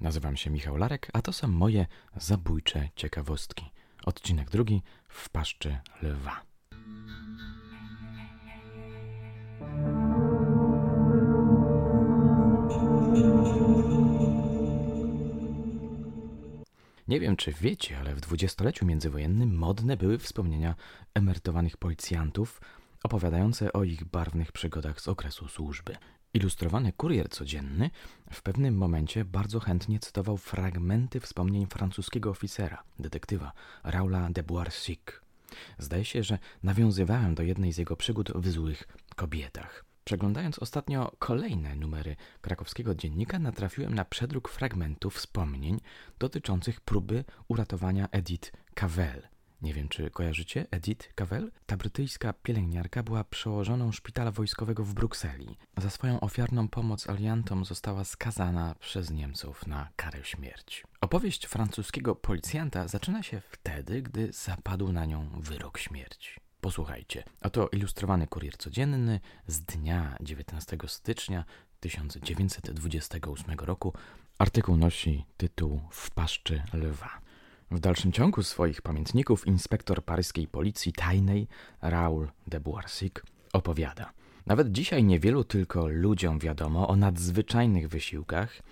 Nazywam się Michał Larek, a to są moje zabójcze ciekawostki. Odcinek drugi w paszczy lwa. Nie wiem, czy wiecie, ale w dwudziestoleciu międzywojennym modne były wspomnienia emerytowanych policjantów opowiadające o ich barwnych przygodach z okresu służby. Ilustrowany kurier codzienny w pewnym momencie bardzo chętnie cytował fragmenty wspomnień francuskiego oficera, detektywa Raula de Boisy. Zdaje się, że nawiązywałem do jednej z jego przygód w złych kobietach. Przeglądając ostatnio kolejne numery krakowskiego dziennika, natrafiłem na przedruk fragmentów wspomnień dotyczących próby uratowania Edith Cavell, nie wiem, czy kojarzycie Edith Cavell? Ta brytyjska pielęgniarka była przełożoną szpitala wojskowego w Brukseli. Za swoją ofiarną pomoc aliantom została skazana przez Niemców na karę śmierci. Opowieść francuskiego policjanta zaczyna się wtedy, gdy zapadł na nią wyrok śmierci. Posłuchajcie, oto ilustrowany kurier codzienny z dnia 19 stycznia 1928 roku. Artykuł nosi tytuł W paszczy lwa. W dalszym ciągu swoich pamiętników inspektor paryskiej policji tajnej Raoul de Boisy opowiada. Nawet dzisiaj niewielu tylko ludziom wiadomo o nadzwyczajnych wysiłkach,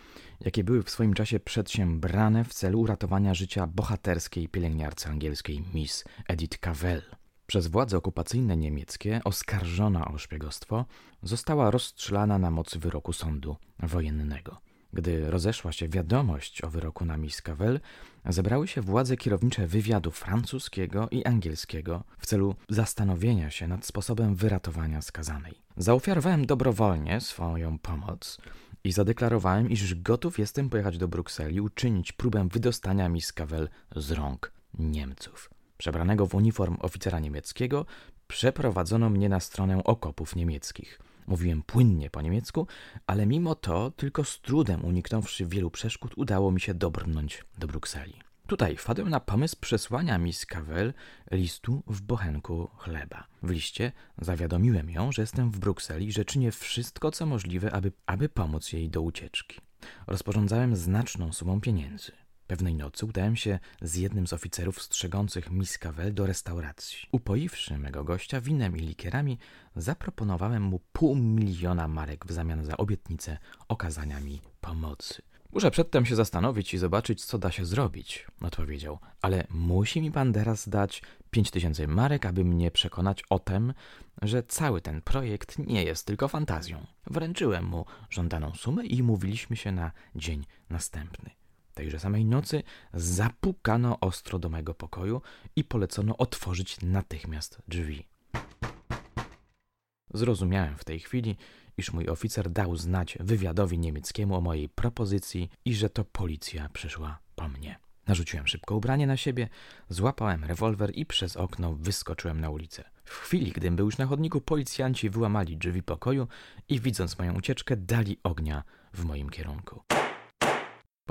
jakie były w swoim czasie przedsiębrane w celu uratowania życia bohaterskiej pielęgniarce angielskiej Miss Edith Cavell. Przez władze okupacyjne niemieckie, oskarżona o szpiegostwo, została rozstrzelana na mocy wyroku sądu wojennego. Gdy rozeszła się wiadomość o wyroku na Miss Cavell, zebrały się władze kierownicze wywiadu francuskiego i angielskiego w celu zastanowienia się nad sposobem wyratowania skazanej. Zaofiarowałem dobrowolnie swoją pomoc i zadeklarowałem, iż gotów jestem pojechać do Brukseli uczynić próbę wydostania Miss Cavell z rąk Niemców. Przebranego w uniform oficera niemieckiego przeprowadzono mnie na stronę okopów niemieckich – Mówiłem płynnie po niemiecku, ale mimo to tylko z trudem uniknąwszy wielu przeszkód udało mi się dobrnąć do Brukseli. Tutaj wpadłem na pomysł przesłania Miss Cavell listu w bochenku chleba. W liście zawiadomiłem ją, że jestem w Brukseli i że czynię wszystko, co możliwe, aby, aby pomóc jej do ucieczki. Rozporządzałem znaczną sumą pieniędzy. Pewnej nocy udałem się z jednym z oficerów strzegących Miss Cavell do restauracji. Upoiwszy mego gościa winem i likierami, zaproponowałem mu pół miliona marek w zamian za obietnicę okazania mi pomocy. Muszę przedtem się zastanowić i zobaczyć, co da się zrobić, odpowiedział. Ale musi mi pan teraz dać pięć tysięcy marek, aby mnie przekonać o tym, że cały ten projekt nie jest tylko fantazją. Wręczyłem mu żądaną sumę i mówiliśmy się na dzień następny. Tejże samej nocy zapukano ostro do mego pokoju i polecono otworzyć natychmiast drzwi. Zrozumiałem w tej chwili, iż mój oficer dał znać wywiadowi niemieckiemu o mojej propozycji i że to policja przyszła po mnie. Narzuciłem szybko ubranie na siebie, złapałem rewolwer i przez okno wyskoczyłem na ulicę. W chwili, gdym był już na chodniku, policjanci wyłamali drzwi pokoju i widząc moją ucieczkę, dali ognia w moim kierunku.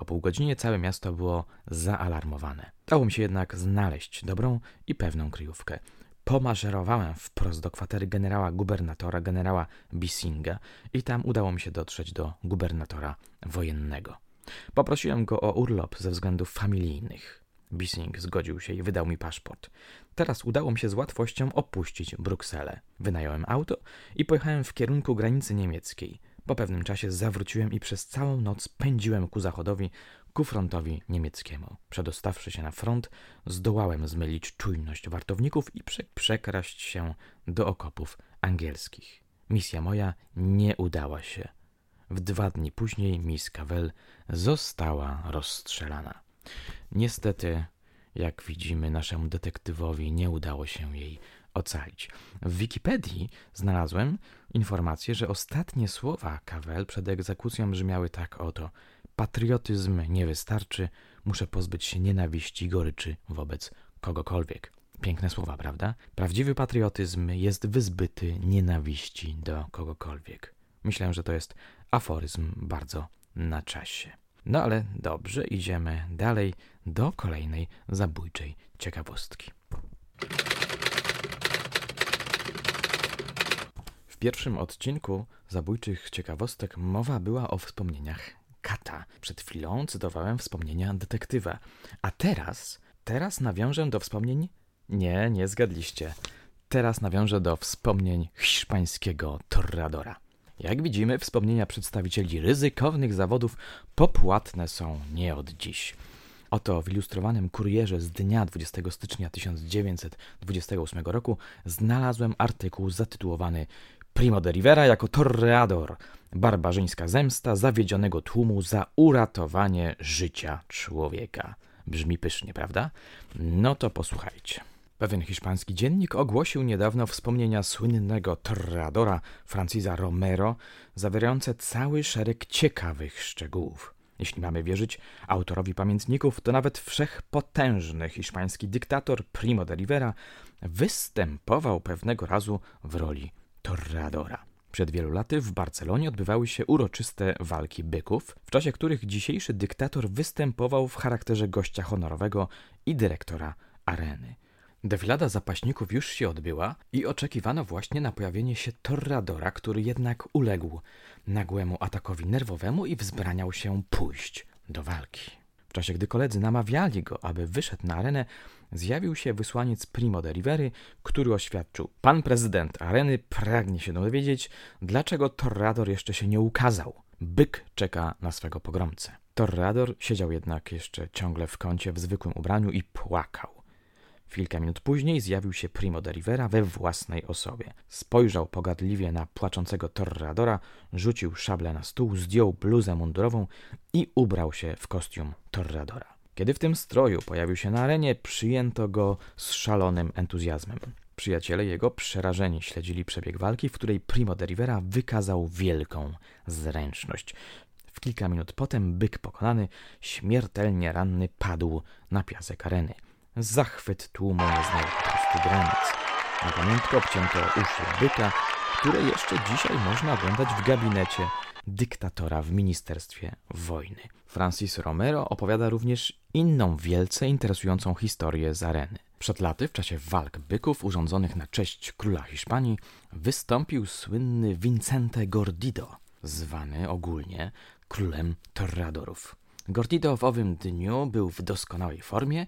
Po pół godzinie całe miasto było zaalarmowane. Dało mi się jednak znaleźć dobrą i pewną kryjówkę. Pomaszerowałem wprost do kwatery generała gubernatora, generała Bissinga i tam udało mi się dotrzeć do gubernatora wojennego. Poprosiłem go o urlop ze względów familijnych. Bissing zgodził się i wydał mi paszport. Teraz udało mi się z łatwością opuścić Brukselę. Wynająłem auto i pojechałem w kierunku granicy niemieckiej. Po pewnym czasie zawróciłem i przez całą noc pędziłem ku zachodowi, ku frontowi niemieckiemu. Przedostawszy się na front, zdołałem zmylić czujność wartowników i prze przekraść się do okopów angielskich. Misja moja nie udała się. W dwa dni później Miss Cavell została rozstrzelana. Niestety, jak widzimy, naszemu detektywowi nie udało się jej ocalić. W Wikipedii znalazłem informację, że ostatnie słowa Cavell przed egzekucją brzmiały tak oto: Patriotyzm nie wystarczy, muszę pozbyć się nienawiści goryczy wobec kogokolwiek. Piękne słowa, prawda? Prawdziwy patriotyzm jest wyzbyty nienawiści do kogokolwiek. Myślę, że to jest aforyzm bardzo na czasie. No ale dobrze, idziemy dalej do kolejnej zabójczej ciekawostki. Pierwszym odcinku zabójczych ciekawostek mowa była o wspomnieniach kata. Przed chwilą cytowałem wspomnienia detektywa. A teraz, teraz nawiążę do wspomnień... Nie, nie zgadliście. Teraz nawiążę do wspomnień hiszpańskiego torradora. Jak widzimy, wspomnienia przedstawicieli ryzykownych zawodów popłatne są nie od dziś. Oto w ilustrowanym kurierze z dnia 20 stycznia 1928 roku znalazłem artykuł zatytułowany Primo de Rivera jako torreador. Barbarzyńska zemsta zawiedzionego tłumu za uratowanie życia człowieka. Brzmi pysznie, prawda? No to posłuchajcie. Pewien hiszpański dziennik ogłosił niedawno wspomnienia słynnego torreadora Francisa Romero, zawierające cały szereg ciekawych szczegółów. Jeśli mamy wierzyć autorowi pamiętników, to nawet wszechpotężny hiszpański dyktator Primo de Rivera występował pewnego razu w roli torreadora. Przed wielu laty w Barcelonie odbywały się uroczyste walki byków, w czasie których dzisiejszy dyktator występował w charakterze gościa honorowego i dyrektora areny. Defilada zapaśników już się odbyła i oczekiwano właśnie na pojawienie się Torradora, który jednak uległ nagłemu atakowi nerwowemu i wzbraniał się pójść do walki. W czasie gdy koledzy namawiali go, aby wyszedł na arenę, zjawił się wysłaniec Primo de Rivery, który oświadczył: Pan prezydent areny pragnie się dowiedzieć, dlaczego Torrador jeszcze się nie ukazał. Byk czeka na swego pogromcę. Torrador siedział jednak jeszcze ciągle w kącie w zwykłym ubraniu i płakał. Kilka minut później zjawił się Primo de Rivera we własnej osobie. Spojrzał pogardliwie na płaczącego Torradora, rzucił szablę na stół, zdjął bluzę mundurową i ubrał się w kostium Torradora. Kiedy w tym stroju pojawił się na arenie, przyjęto go z szalonym entuzjazmem. Przyjaciele jego przerażeni śledzili przebieg walki, w której Primo de Rivera wykazał wielką zręczność. W kilka minut potem byk pokonany, śmiertelnie ranny, padł na piasek areny. Zachwyt tłumu nie znał po prostu granic. Na pamiątkę obcięto uszy byka, które jeszcze dzisiaj można oglądać w gabinecie dyktatora w Ministerstwie Wojny. Francis Romero opowiada również inną wielce interesującą historię z areny. Przed laty, w czasie walk byków urządzonych na cześć króla Hiszpanii, wystąpił słynny Vincente Gordido, zwany ogólnie królem torradorów. Gordido w owym dniu był w doskonałej formie,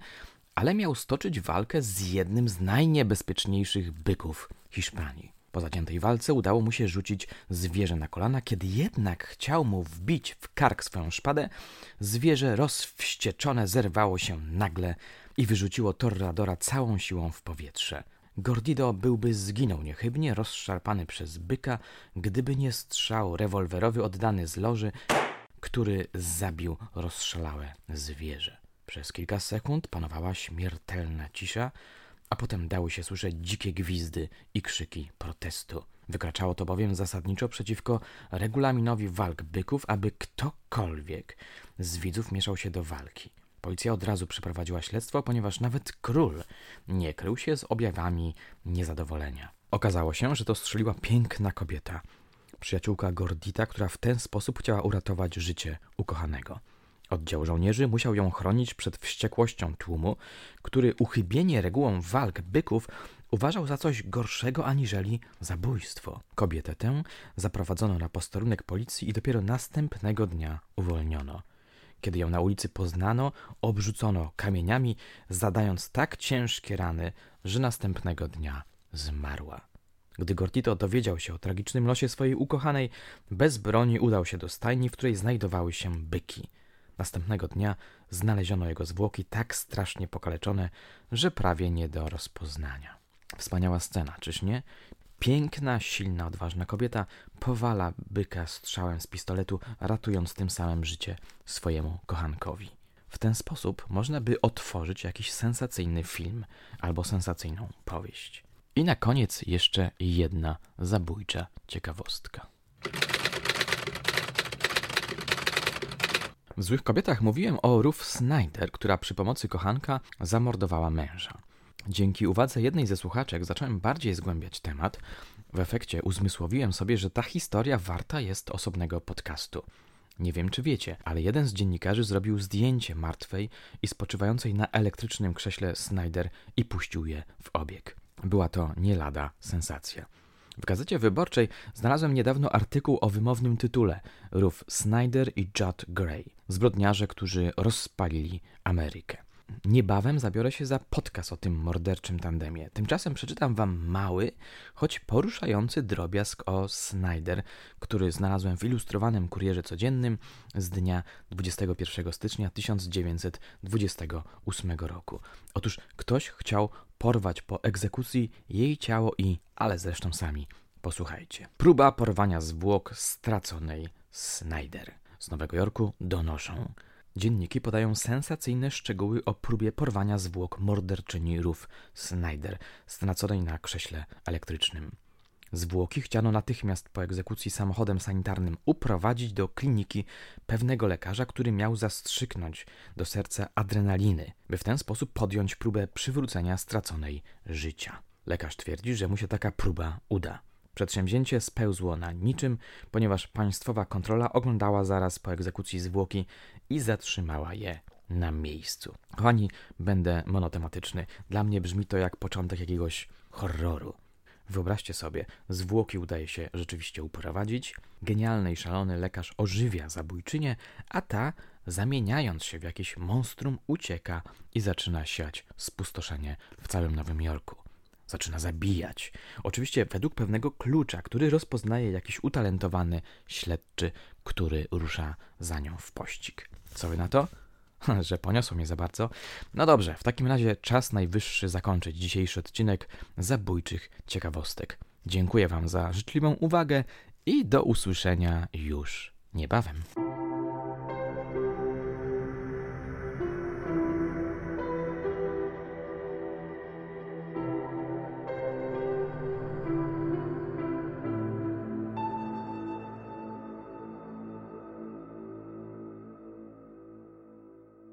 ale miał stoczyć walkę z jednym z najniebezpieczniejszych byków Hiszpanii. Po zaciętej walce udało mu się rzucić zwierzę na kolana, kiedy jednak chciał mu wbić w kark swoją szpadę, zwierzę rozwścieczone zerwało się nagle i wyrzuciło Torradora całą siłą w powietrze. Gordido byłby zginął niechybnie, rozszarpany przez byka, gdyby nie strzał rewolwerowy oddany z loży, który zabił rozszalałe zwierzę. Przez kilka sekund panowała śmiertelna cisza, a potem dały się słyszeć dzikie gwizdy i krzyki protestu. Wykraczało to bowiem zasadniczo przeciwko regulaminowi walk byków, aby ktokolwiek z widzów mieszał się do walki. Policja od razu przeprowadziła śledztwo, ponieważ nawet król nie krył się z objawami niezadowolenia. Okazało się, że to strzeliła piękna kobieta, przyjaciółka Gordita, która w ten sposób chciała uratować życie ukochanego. Oddział żołnierzy musiał ją chronić przed wściekłością tłumu, który uchybienie regułom walk byków uważał za coś gorszego aniżeli zabójstwo. Kobietę tę zaprowadzono na posterunek policji i dopiero następnego dnia uwolniono. Kiedy ją na ulicy poznano, obrzucono kamieniami, zadając tak ciężkie rany, że następnego dnia zmarła. Gdy Gortito dowiedział się o tragicznym losie swojej ukochanej, bez broni udał się do stajni, w której znajdowały się byki. Następnego dnia znaleziono jego zwłoki tak strasznie pokaleczone, że prawie nie do rozpoznania. Wspaniała scena, czyż nie? Piękna, silna, odważna kobieta powala byka strzałem z pistoletu, ratując tym samym życie swojemu kochankowi. W ten sposób można by otworzyć jakiś sensacyjny film albo sensacyjną powieść. I na koniec jeszcze jedna zabójcza ciekawostka. W Złych Kobietach mówiłem o Ruth Snyder, która przy pomocy kochanka zamordowała męża. Dzięki uwadze jednej ze słuchaczek zacząłem bardziej zgłębiać temat. W efekcie uzmysłowiłem sobie, że ta historia warta jest osobnego podcastu. Nie wiem, czy wiecie, ale jeden z dziennikarzy zrobił zdjęcie martwej i spoczywającej na elektrycznym krześle Snyder i puścił je w obieg. Była to nie lada sensacja. W gazecie wyborczej znalazłem niedawno artykuł o wymownym tytule Ruth Snyder i Judd Gray, zbrodniarze, którzy rozpalili Amerykę. Niebawem zabiorę się za podcast o tym morderczym tandemie. Tymczasem przeczytam wam mały, choć poruszający drobiazg o Snyder, który znalazłem w ilustrowanym kurierze codziennym z dnia 21 stycznia 1928 roku. Otóż ktoś chciał porwać po egzekucji jej ciało i, ale zresztą sami, posłuchajcie. Próba porwania zwłok straconej Snyder. Z Nowego Jorku donoszą. Dzienniki podają sensacyjne szczegóły o próbie porwania zwłok morderczyni Ruth Snyder, straconej na krześle elektrycznym. Zwłoki chciano natychmiast po egzekucji samochodem sanitarnym uprowadzić do kliniki pewnego lekarza, który miał zastrzyknąć do serca adrenaliny, by w ten sposób podjąć próbę przywrócenia straconej życia. Lekarz twierdzi, że mu się taka próba uda. Przedsięwzięcie spełzło na niczym, ponieważ państwowa kontrola oglądała zaraz po egzekucji zwłoki i zatrzymała je na miejscu. Kochani, będę monotematyczny. Dla mnie brzmi to jak początek jakiegoś horroru. Wyobraźcie sobie, zwłoki udaje się rzeczywiście uprowadzić, genialny i szalony lekarz ożywia zabójczynię, a ta, zamieniając się w jakieś monstrum, ucieka i zaczyna siać spustoszenie w całym Nowym Jorku. Zaczyna zabijać. Oczywiście według pewnego klucza, który rozpoznaje jakiś utalentowany śledczy, który rusza za nią w pościg. Co wy na to? Że poniosło mnie za bardzo. No dobrze, w takim razie czas najwyższy zakończyć dzisiejszy odcinek zabójczych ciekawostek. Dziękuję Wam za życzliwą uwagę i do usłyszenia już niebawem.